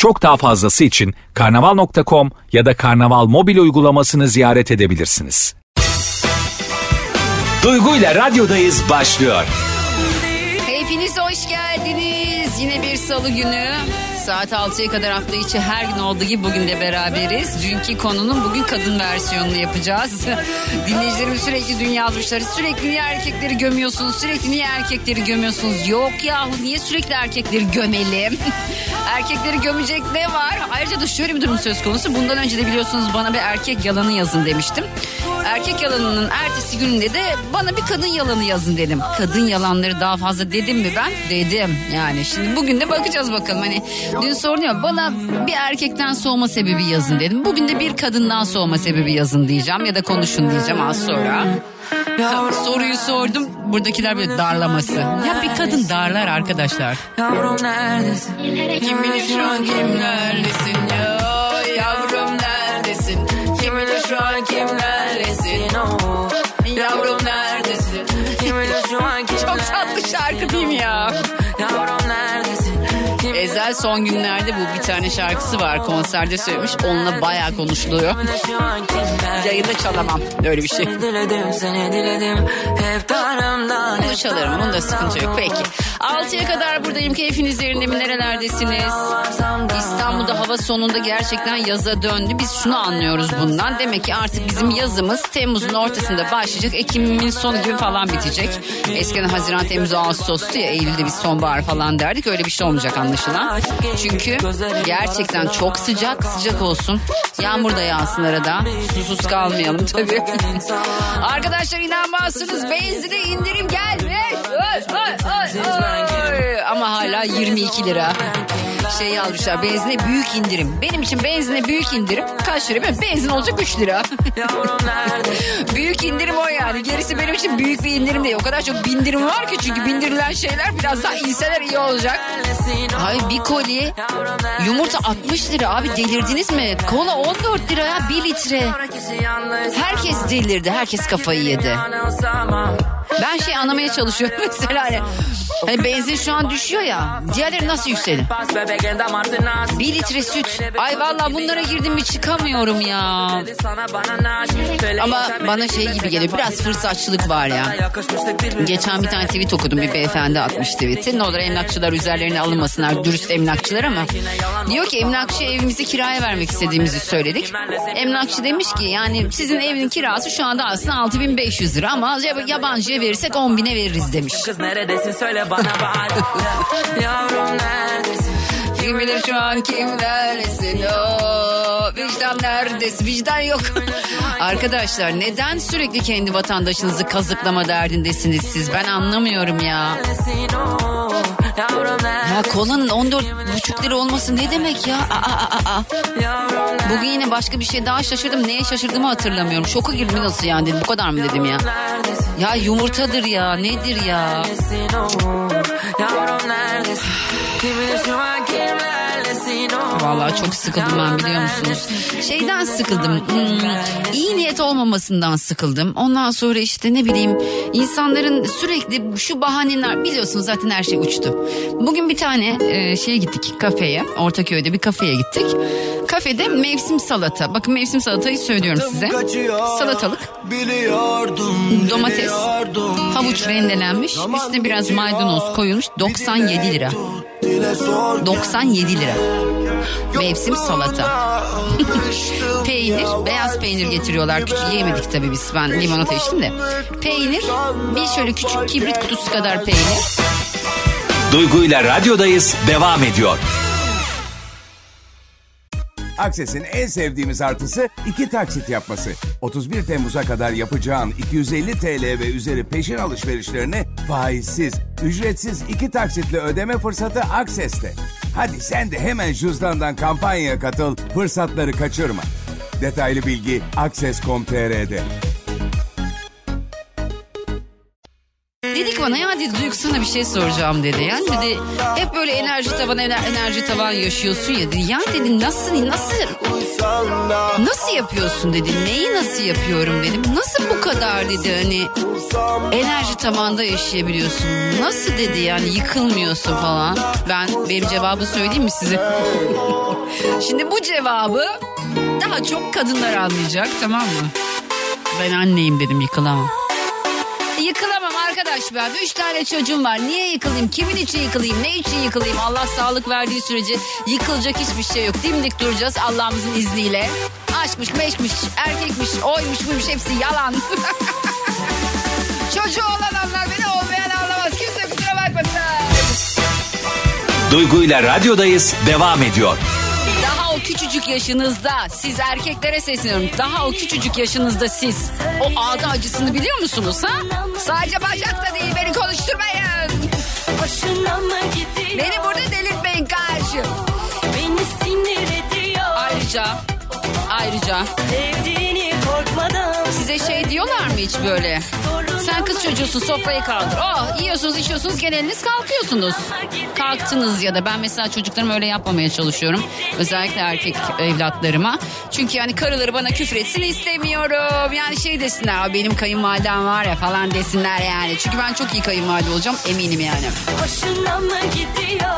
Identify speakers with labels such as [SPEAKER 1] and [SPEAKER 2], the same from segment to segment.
[SPEAKER 1] Çok daha fazlası için karnaval.com ya da karnaval mobil uygulamasını ziyaret edebilirsiniz. Duygu ile radyodayız başlıyor.
[SPEAKER 2] Hepiniz hoş geldiniz. Yine bir salı günü. Saat 6'ya kadar hafta içi her gün olduğu gibi bugün de beraberiz. Dünkü konunun bugün kadın versiyonunu yapacağız. Dinleyicilerimiz sürekli dün yazmışlar. Sürekli niye erkekleri gömüyorsunuz? Sürekli niye erkekleri gömüyorsunuz? Yok yahu niye sürekli erkekleri gömelim? erkekleri gömecek ne var? Ayrıca da şöyle bir durum söz konusu. Bundan önce de biliyorsunuz bana bir erkek yalanı yazın demiştim. Erkek yalanının ertesi gününde de bana bir kadın yalanı yazın dedim. Kadın yalanları daha fazla dedim mi ben? Dedim. Yani şimdi bugün de bakacağız bakalım. Hani dün sordum ya bana bir erkekten soğuma sebebi yazın dedim. Bugün de bir kadından soğuma sebebi yazın diyeceğim ya da konuşun diyeceğim az sonra. Soruyu sordum. Buradakiler böyle darlaması. Ya bir kadın darlar arkadaşlar.
[SPEAKER 3] Yavrum neredesin?
[SPEAKER 2] Kim bilir şu an kimlerlesin ya Yavrum neredesin Kim bilir şu an kimlerlesin Ezel son günlerde bu bir tane şarkısı var konserde söylemiş onunla bayağı konuşuluyor? Yayında çalamam öyle bir şey. Bunu çalarım onun da sıkıntı yok peki 6'ya kadar buradayım keyfiniz yerinde mi nerelerdesiniz İstanbul'da hava sonunda gerçekten yaza döndü. Biz şunu anlıyoruz bundan. Demek ki artık bizim yazımız Temmuz'un ortasında başlayacak. Ekim'in sonu gibi falan bitecek. Eskiden Haziran, Temmuz, Ağustos'tu ya Eylül'de biz sonbahar falan derdik. Öyle bir şey olmayacak anlaşılan. Çünkü gerçekten çok sıcak. Sıcak olsun. Yağmur da yağsın arada. Susuz kalmayalım tabii. Arkadaşlar inanmazsınız. Benzine indirim gelmiş. Oy. Ama hala 22 lira şey yazmışlar benzine büyük indirim. Benim için benzine büyük indirim kaç lira? Benzin olacak 3 lira. Büyük indirim o yani. Gerisi benim için büyük bir indirim değil. O kadar çok bindirim var ki çünkü bindirilen şeyler biraz daha inseler iyi olacak. Abi bir koli yumurta 60 lira abi delirdiniz mi? Kola 14 lira ya 1 litre. Herkes delirdi. Herkes kafayı yedi. Ben şey anlamaya çalışıyorum mesela hani, hani benzin şu an düşüyor ya. Diğerleri nasıl yükselir? Bir litre süt. Ay vallahi bunlara girdim mi çıkamıyorum ya. Ama bana şey gibi geliyor. Biraz fırsatçılık var ya. Geçen bir tane tweet okudum. Bir beyefendi atmış tweet'i. Ne olur emlakçılar üzerlerine alınmasınlar. Dürüst emlakçılar ama. Diyor ki emlakçı evimizi kiraya vermek istediğimizi söyledik. Emlakçı demiş ki yani sizin evin kirası şu anda aslında 6500 lira ama yabancıya verirsek 10 bine veririz demiş.
[SPEAKER 3] Kız neredesin söyle bana bari. Yavrum neredesin?
[SPEAKER 2] Kim bilir şu an kimlerlesin o vicdan neredesin vicdan yok. Arkadaşlar neden sürekli kendi vatandaşınızı kazıklama derdindesiniz siz ben anlamıyorum ya. Ya
[SPEAKER 3] neredesin?
[SPEAKER 2] kolanın 14,5 lira olması ne demek ya? Aa, aa, aa. Bugün yine başka bir şey daha şaşırdım. Neye şaşırdığımı hatırlamıyorum. Şoka girdim nasıl yani dedim. Bu kadar mı dedim ya. Ya yumurtadır ya nedir ya? Vallahi çok sıkıldım ben biliyor musunuz? Şeyden sıkıldım. Hmm, iyi niyet olmamasından sıkıldım. Ondan sonra işte ne bileyim insanların sürekli şu bahaneler biliyorsunuz zaten her şey uçtu. Bugün bir tane e, şeye gittik kafeye. Ortaköy'de bir kafeye gittik. Kafede mevsim salata. Bakın mevsim salatayı söylüyorum size. Salatalık, domates, havuç rendelenmiş. Üstüne biraz maydanoz koyulmuş. 97 lira. 97 lira. Mevsim salata. peynir, beyaz peynir getiriyorlar. Küçük yemedik tabii biz. Ben limonata içtim de. Peynir, bir şöyle küçük kibrit kutusu kadar peynir.
[SPEAKER 1] Duygu ile radyodayız devam ediyor.
[SPEAKER 4] Akses'in en sevdiğimiz artısı iki taksit yapması. 31 Temmuz'a kadar yapacağın 250 TL ve üzeri peşin alışverişlerini faizsiz, ücretsiz iki taksitle ödeme fırsatı Akses'te. Hadi sen de hemen cüzdandan kampanyaya katıl, fırsatları kaçırma. Detaylı bilgi Akses.com.tr'de.
[SPEAKER 2] Dedik bana ya dedi Duygu sana bir şey soracağım dedi. Yani dedi hep böyle enerji tavan ener- enerji tavan yaşıyorsun ya dedi. Ya dedi nasıl nasıl nasıl yapıyorsun dedi. Neyi nasıl yapıyorum dedim. Nasıl bu kadar dedi hani enerji tavanda yaşayabiliyorsun. Nasıl dedi yani yıkılmıyorsun falan. Ben benim cevabı söyleyeyim mi size? Şimdi bu cevabı daha çok kadınlar anlayacak tamam mı? Ben anneyim dedim yıkılamam. Yıkılamam arkadaş ben. Üç tane çocuğum var. Niye yıkılayım? Kimin için yıkılayım? Ne için yıkılayım? Allah sağlık verdiği sürece yıkılacak hiçbir şey yok. Dimdik duracağız Allah'ımızın izniyle. Aşkmış, meşmiş, erkekmiş, oymuş, buymuş hepsi yalan. Çocuğu olan anlar beni olmayan anlamaz. Kimse kusura bakmasın.
[SPEAKER 1] Duygu ile radyodayız devam ediyor.
[SPEAKER 2] Daha o küçücük yaşınızda siz erkeklere sesleniyorum. Daha o küçücük yaşınızda siz o ağda acısını biliyor musunuz ha? Sadece bacakta değil beni konuşturmayın. Beni burada delirtmeyin karşı.
[SPEAKER 5] Beni sinir ediyor.
[SPEAKER 2] Ayrıca ayrıca
[SPEAKER 5] Sevdiğini.
[SPEAKER 2] Size şey diyorlar mı hiç böyle? Sen kız çocuğusun sofrayı kaldır. Oh yiyorsunuz içiyorsunuz geneliniz kalkıyorsunuz. Kalktınız ya da ben mesela çocuklarıma öyle yapmamaya çalışıyorum. Özellikle erkek evlatlarıma. Çünkü yani karıları bana küfür etsin istemiyorum. Yani şey desinler "Aa, benim kayınvalidem var ya falan desinler yani. Çünkü ben çok iyi kayınvalide olacağım eminim yani.
[SPEAKER 5] Hoşuna mı gidiyor?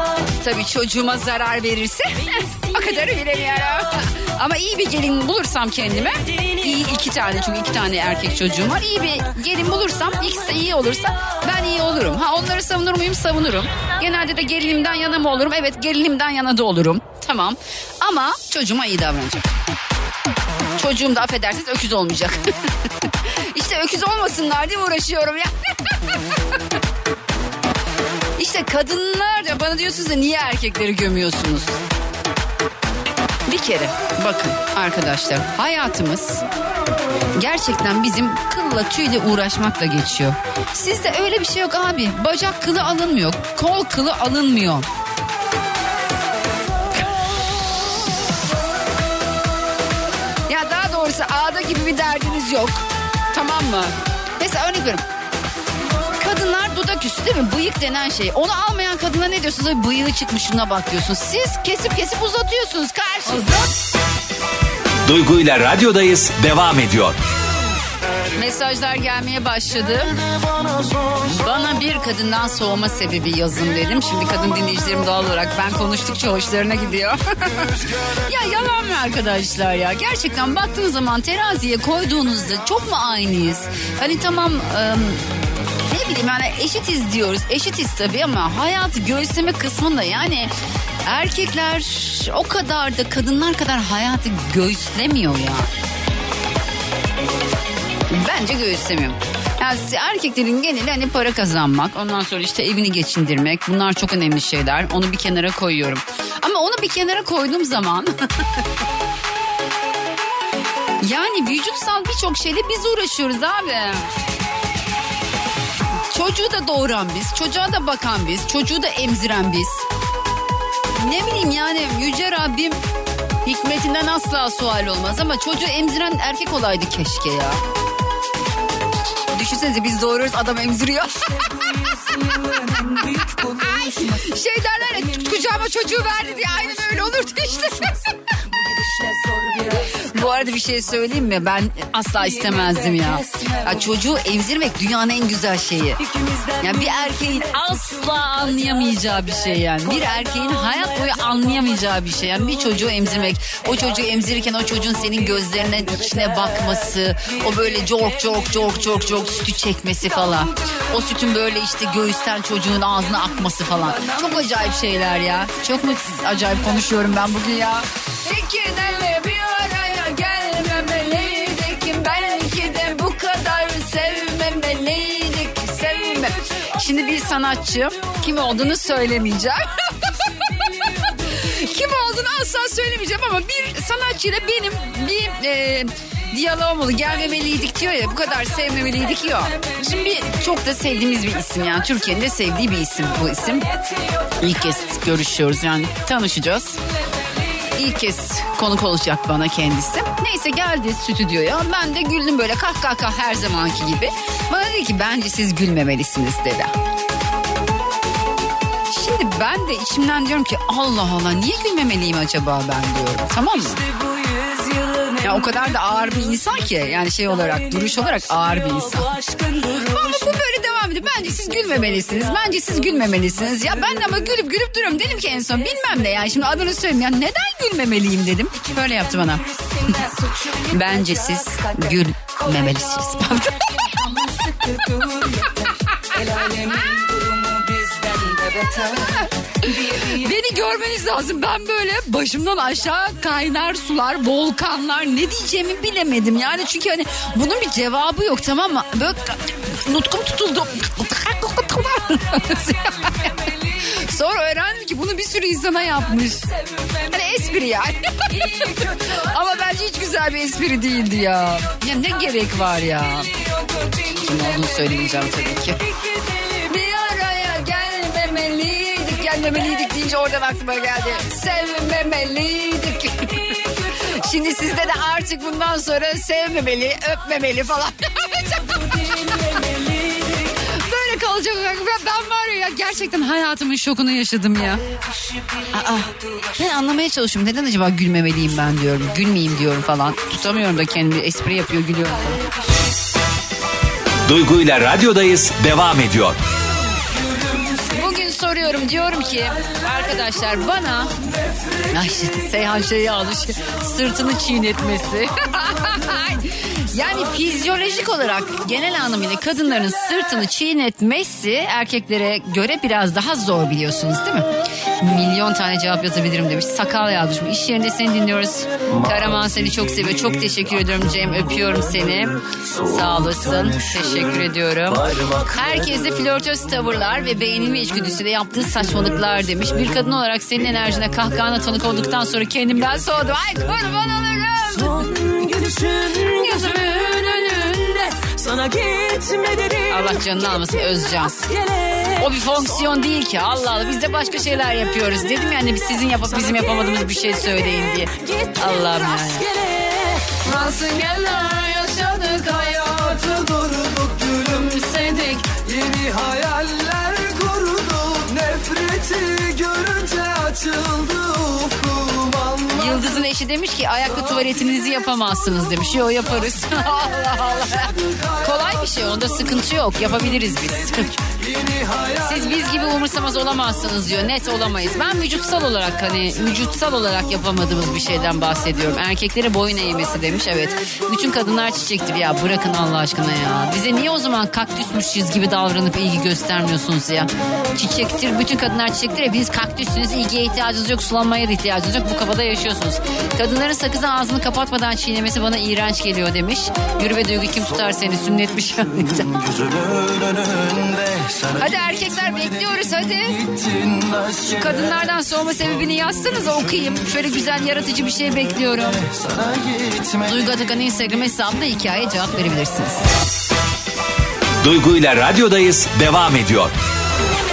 [SPEAKER 2] Tabii çocuğuma zarar verirse o kadarı bilemiyorum. Ama iyi bir gelin bulursam kendime iyi iki tane çünkü iki tane erkek çocuğum var. İyi bir gelin bulursam ikisi de iyi olursa ben iyi olurum. Ha onları savunur muyum? Savunurum. Genelde de gelinimden yana mı olurum? Evet gelinimden yana da olurum. Tamam. Ama çocuğuma iyi davranacağım. Çocuğum da affedersiniz öküz olmayacak. işte öküz olmasınlar diye uğraşıyorum ya. İşte kadınlar da bana diyorsunuz da niye erkekleri gömüyorsunuz? Bir kere bakın arkadaşlar hayatımız gerçekten bizim kılla tüyle uğraşmakla geçiyor. Sizde öyle bir şey yok abi. Bacak kılı alınmıyor. Kol kılı alınmıyor. Ya daha doğrusu ağda gibi bir derdiniz yok. Tamam mı? Mesela örnek veriyorum. Kadınlar dudak üstü değil mi? Bıyık denen şey. Onu almayan kadına ne diyorsunuz? Ay bıyığı çıkmış şuna bak diyorsunuz. Siz kesip kesip uzatıyorsunuz karşınızda.
[SPEAKER 1] Duygu ile radyodayız devam ediyor.
[SPEAKER 2] Mesajlar gelmeye başladı. Bana bir kadından soğuma sebebi yazın dedim. Şimdi kadın dinleyicilerim doğal olarak ben konuştukça hoşlarına gidiyor. ya yalan mı arkadaşlar ya? Gerçekten baktığınız zaman teraziye koyduğunuzda çok mu aynıyız? Hani tamam... ım, bileyim yani eşitiz diyoruz. Eşitiz tabii ama hayatı göğüsleme kısmında yani erkekler o kadar da kadınlar kadar hayatı göğüslemiyor ya. Bence göğüslemiyor. Yani erkeklerin geneli hani para kazanmak, ondan sonra işte evini geçindirmek bunlar çok önemli şeyler. Onu bir kenara koyuyorum. Ama onu bir kenara koyduğum zaman yani vücutsal birçok şeyle biz uğraşıyoruz abi. Çocuğu da doğuran biz, çocuğa da bakan biz, çocuğu da emziren biz. Ne bileyim yani Yüce Rabbim hikmetinden asla sual olmaz ama çocuğu emziren erkek olaydı keşke ya. Düşünsenize biz doğuruyoruz adam emziriyor. şey derler ya kucağıma çocuğu verdi diye aynen öyle olurdu işte. Arada bir şey söyleyeyim mi? Ben asla istemezdim ya. ya çocuğu emzirmek dünyanın en güzel şeyi. Yani bir erkeğin asla anlayamayacağı bir şey yani. Bir erkeğin hayat boyu anlayamayacağı bir şey. Yani bir çocuğu emzirmek. O çocuğu emzirirken o çocuğun senin gözlerine içine bakması. O böyle cork cork cork cork cork sütü çekmesi falan. O sütün böyle işte göğüsten çocuğun ağzına akması falan. Çok acayip şeyler ya. Çok mu acayip konuşuyorum ben bugün ya. Peki Şimdi bir sanatçı kim olduğunu söylemeyeceğim. kim olduğunu asla söylemeyeceğim ama bir sanatçıyla benim bir e, diyalogum oldu. Gelmemeliydik diyor ya bu kadar sevmemeliydik ya. Şimdi bir, çok da sevdiğimiz bir isim yani Türkiye'nin de sevdiği bir isim bu isim. İlk kez görüşüyoruz yani tanışacağız. İlk kez konuk olacak bana kendisi. Neyse geldi stüdyoya. Ben de güldüm böyle kah kah kah her zamanki gibi. Bana dedi ki bence siz gülmemelisiniz dedi. Şimdi ben de içimden diyorum ki Allah Allah niye gülmemeliyim acaba ben diyorum. Tamam mı? Ya o kadar da ağır bir insan ki yani şey olarak duruş olarak ağır bir insan. Ama bu böyle devam ediyor. Bence siz gülmemelisiniz. Bence siz gülmemelisiniz. Ya ben de ama gülüp gülüp duruyorum. Dedim ki en son bilmem ne yani şimdi adını söyleyeyim. Ya neden gülmemeliyim dedim. Böyle yaptı bana. Bence siz gülmemelisiniz. Beni görmeniz lazım. Ben böyle başımdan aşağı kaynar sular, volkanlar ne diyeceğimi bilemedim. Yani çünkü hani bunun bir cevabı yok tamam mı? Böyle nutkum tutuldu. Sonra öğrendim ki bunu bir sürü insana yapmış. Hani espri yani. Ama bence hiç güzel bir espri değildi ya. Ya ne gerek var ya. Kim olduğunu söylemeyeceğim tabii ki. Gelmemeliydik deyince oradan aklıma geldi. Sevmemeliydik. Şimdi sizde de artık bundan sonra sevmemeli, öpmemeli falan. Böyle kalacak. Ben var ya gerçekten hayatımın şokunu yaşadım ya. Aa, ben anlamaya çalışıyorum. Neden acaba gülmemeliyim ben diyorum. Gülmeyeyim diyorum falan. Tutamıyorum da kendimi espri yapıyor gülüyorum falan.
[SPEAKER 1] Duygu ile radyodayız devam ediyor.
[SPEAKER 2] Soruyorum diyorum ki arkadaşlar bana Ay Seyhan şeyi almış sırtını çiğnetmesi. yani fizyolojik olarak genel anlamıyla kadınların sırtını çiğnetmesi erkeklere göre biraz daha zor biliyorsunuz değil mi? Milyon tane cevap yazabilirim demiş. Sakal yazmış. İş yerinde seni dinliyoruz. Karaman seni çok seviyor. Çok teşekkür ediyorum Cem. Öpüyorum seni. Sağ olasın. Teşekkür ediyorum. Herkese flörtöz tavırlar ve beğenilme içgüdüsüyle yaptığı saçmalıklar demiş. Bir kadın olarak senin enerjine kahkahana tanık olduktan sonra kendimden soğudum. Ay kurban olurum.
[SPEAKER 3] Gülüşün gözümün önünde Sana gitme dedim
[SPEAKER 2] Allah canını almasın Özcan. O bir fonksiyon değil ki. Allah Allah biz de başka şeyler yapıyoruz. Dedim yani biz sizin yapıp bizim yapamadığımız bir şey söyleyin diye. Allah'ım ya. Rastgeler yaşadık eşi demiş ki ayakta tuvaletinizi yapamazsınız demiş. Yo yaparız. Allah Allah. Kolay bir şey onda sıkıntı yok. Yapabiliriz biz. Siz biz gibi umursamaz olamazsınız diyor. Net olamayız. Ben vücutsal olarak hani vücutsal olarak yapamadığımız bir şeyden bahsediyorum. Erkeklere boyun eğmesi demiş. Evet. Bütün kadınlar çiçektir ya. Bırakın Allah aşkına ya. Bize niye o zaman kaktüsmüşüz gibi davranıp ilgi göstermiyorsunuz ya? Çiçektir. Bütün kadınlar çiçektir. Hepiniz kaktüssünüz. İlgiye ihtiyacınız yok. Sulanmaya da ihtiyacınız yok. Bu kafada yaşıyorsunuz. Kadınların sakızı ağzını kapatmadan çiğnemesi bana iğrenç geliyor demiş. Yürü ve duygu kim tutar seni sünnetmiş. hadi erkekler bekliyoruz hadi. Şu kadınlardan soğuma sebebini yazsanız okuyayım. Şöyle güzel yaratıcı bir şey bekliyorum. Duygu Atakan'ın Instagram hesabında hikaye cevap verebilirsiniz.
[SPEAKER 1] Duygu ile radyodayız devam ediyor.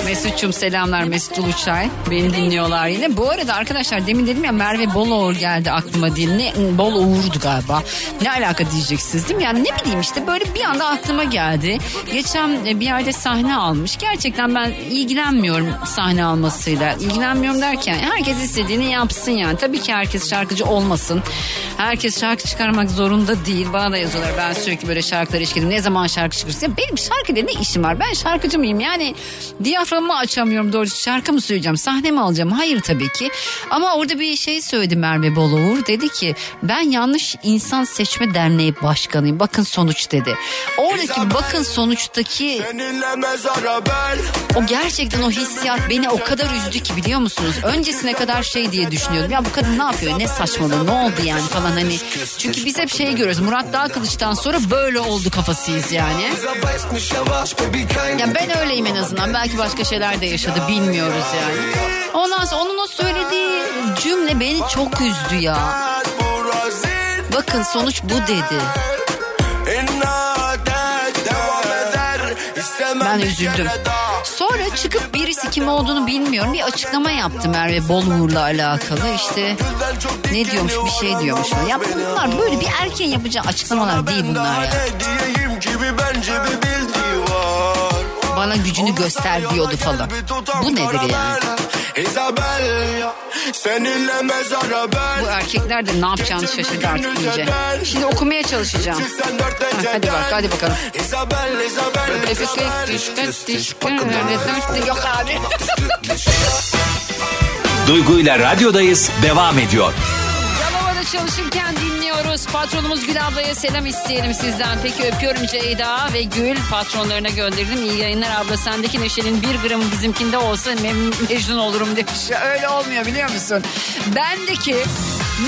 [SPEAKER 2] Mesut'cum selamlar Mesut Uluçay. Beni dinliyorlar yine. Bu arada arkadaşlar demin dedim ya Merve Boloğur geldi aklıma diye. Ne, Boloğur'du galiba. Ne alaka diyeceksiniz değil mi? Yani ne bileyim işte böyle bir anda aklıma geldi. Geçen e, bir yerde sahne almış. Gerçekten ben ilgilenmiyorum sahne almasıyla. İlgilenmiyorum derken herkes istediğini yapsın yani. Tabii ki herkes şarkıcı olmasın. Herkes şarkı çıkarmak zorunda değil. Bana da yazıyorlar ben sürekli böyle şarkılar eşkiliyorum. Ne zaman şarkı çıkırsın? Ya benim şarkıyla ne işim var? Ben şarkıcı mıyım? Yani diyaframımı açamıyorum doğrusu. Şarkı mı söyleyeceğim? Sahne mi alacağım? Hayır tabii ki. Ama orada bir şey söyledi Merve Boluğur. Dedi ki ben yanlış insan seçme derneği başkanıyım. Bakın sonuç dedi. Oradaki bakın sonuçtaki o gerçekten o hissiyat beni o kadar üzdü ki biliyor musunuz? Öncesine kadar şey diye düşünüyordum. Ya bu kadın ne yapıyor? Ne saçmalığı? Ne oldu yani falan hani. Çünkü biz hep şey görüyoruz. Murat Dağkılıç'tan sonra böyle oldu kafasıyız yani. Ya ben öyleyim en azından. Belki başka şeyler de yaşadı bilmiyoruz yani. Ondan sonra onun o söylediği cümle beni çok üzdü ya. Bakın sonuç bu dedi. Ben üzüldüm. Sonra çıkıp birisi kim olduğunu bilmiyorum bir açıklama yaptı Merve Boluğur'la alakalı işte ne diyormuş bir şey diyormuş. Ya bunlar böyle bir erkeğin yapacağı açıklamalar değil bunlar ya.
[SPEAKER 6] Ne
[SPEAKER 2] Bana gücünü göster diyordu falan. Bu nedir yani? Bu erkekler de ne yapacağını şaşırdı artık iyice. Şimdi okumaya çalışacağım. Ha, hadi bak hadi bakalım. Yok abi.
[SPEAKER 1] Duygu ile radyodayız devam ediyor.
[SPEAKER 2] Çalışırken dinliyoruz. Patronumuz Gül ablaya selam isteyelim sizden. Peki öpüyorum Ceyda ve Gül. Patronlarına gönderdim. İyi yayınlar abla. Sendeki neşenin bir gramı bizimkinde olsa mem- mecnun olurum demiş. Öyle olmuyor biliyor musun? Bendeki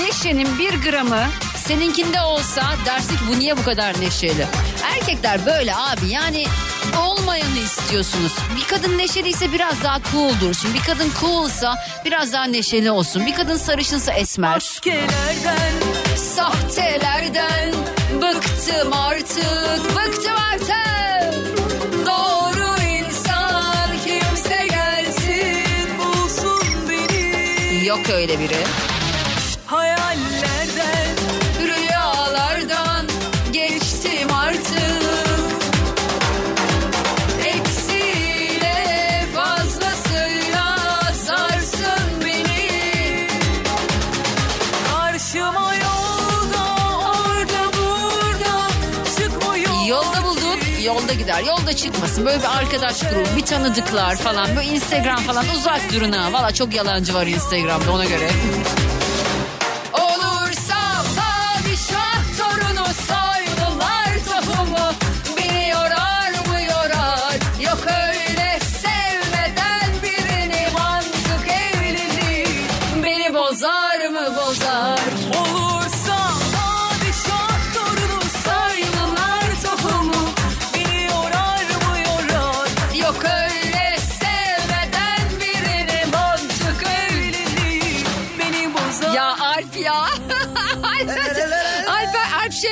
[SPEAKER 2] neşenin bir gramı seninkinde olsa dersek bu niye bu kadar neşeli? Erkekler böyle abi yani olmayanı istiyorsunuz. Bir kadın neşeliyse biraz daha cool dursun. Bir kadın coolsa biraz daha neşeli olsun. Bir kadın sarışınsa esmer.
[SPEAKER 5] Maskelerden
[SPEAKER 2] Sahtelerden bıktım artık, bıktım artık. Doğru insan kimse gelsin
[SPEAKER 5] bulsun beni
[SPEAKER 2] Yok öyle biri.
[SPEAKER 5] Yolda
[SPEAKER 2] çıkmasın. Böyle bir arkadaş grubu, bir tanıdıklar falan. Böyle Instagram falan uzak durun ha. Valla çok yalancı var Instagram'da ona göre.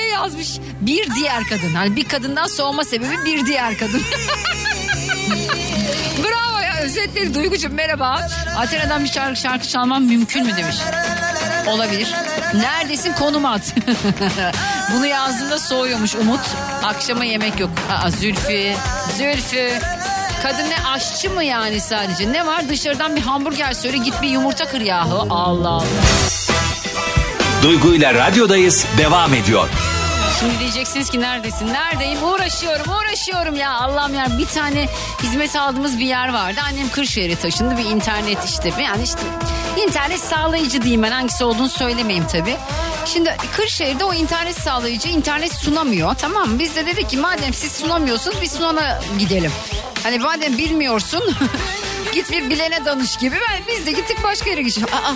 [SPEAKER 2] Şey yazmış. Bir diğer kadın. Hani bir kadından soğuma sebebi bir diğer kadın. Bravo ya özetledi Duygucuğum merhaba. Atina'dan bir şarkı, şarkı çalmam mümkün mü demiş. Olabilir. Neredesin konum at. Bunu yazdığında soğuyormuş Umut. Akşama yemek yok. Aa, Zülfü. Zülfü. Kadın ne aşçı mı yani sadece? Ne var dışarıdan bir hamburger söyle git bir yumurta kır yahu. Allah Allah.
[SPEAKER 1] Duygu radyodayız devam ediyor.
[SPEAKER 2] Şimdi diyeceksiniz ki neredesin? Neredeyim? Uğraşıyorum, uğraşıyorum ya. Allah'ım ya bir tane hizmet aldığımız bir yer vardı. Annem Kırşehir'e taşındı. Bir internet işte. Yani işte internet sağlayıcı diyeyim ben. Hangisi olduğunu söylemeyeyim tabii. Şimdi Kırşehir'de o internet sağlayıcı internet sunamıyor. Tamam mı? Biz de dedik ki madem siz sunamıyorsunuz biz sunana gidelim. Hani madem bilmiyorsun git bir bilene danış gibi. Ben, biz de gittik başka yere gittik. Aa,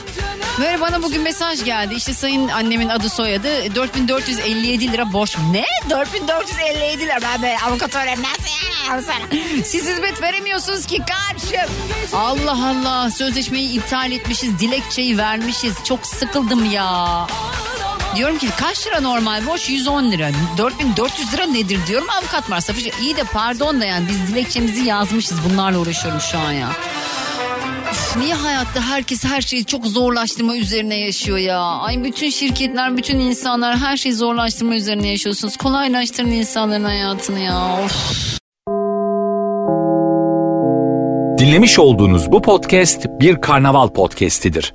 [SPEAKER 2] böyle bana bugün mesaj geldi. İşte sayın annemin adı soyadı 4457 lira borç. Ne? 4457 lira. Ben böyle avukat öğrenmez. Siz hizmet veremiyorsunuz ki karşım. Allah Allah sözleşmeyi iptal etmişiz. Dilekçeyi vermişiz. Çok sıkıldım ya. Diyorum ki kaç lira normal borç? 110 lira. 4400 lira nedir diyorum avukat masrafı. İyi de pardon da yani biz dilekçemizi yazmışız. Bunlarla uğraşıyorum şu an ya. Üf, Niye hayatta herkes her şeyi çok zorlaştırma üzerine yaşıyor ya? Ay bütün şirketler, bütün insanlar her şeyi zorlaştırma üzerine yaşıyorsunuz. Kolaylaştırın insanların hayatını ya. Of.
[SPEAKER 1] Dinlemiş olduğunuz bu podcast bir karnaval podcastidir.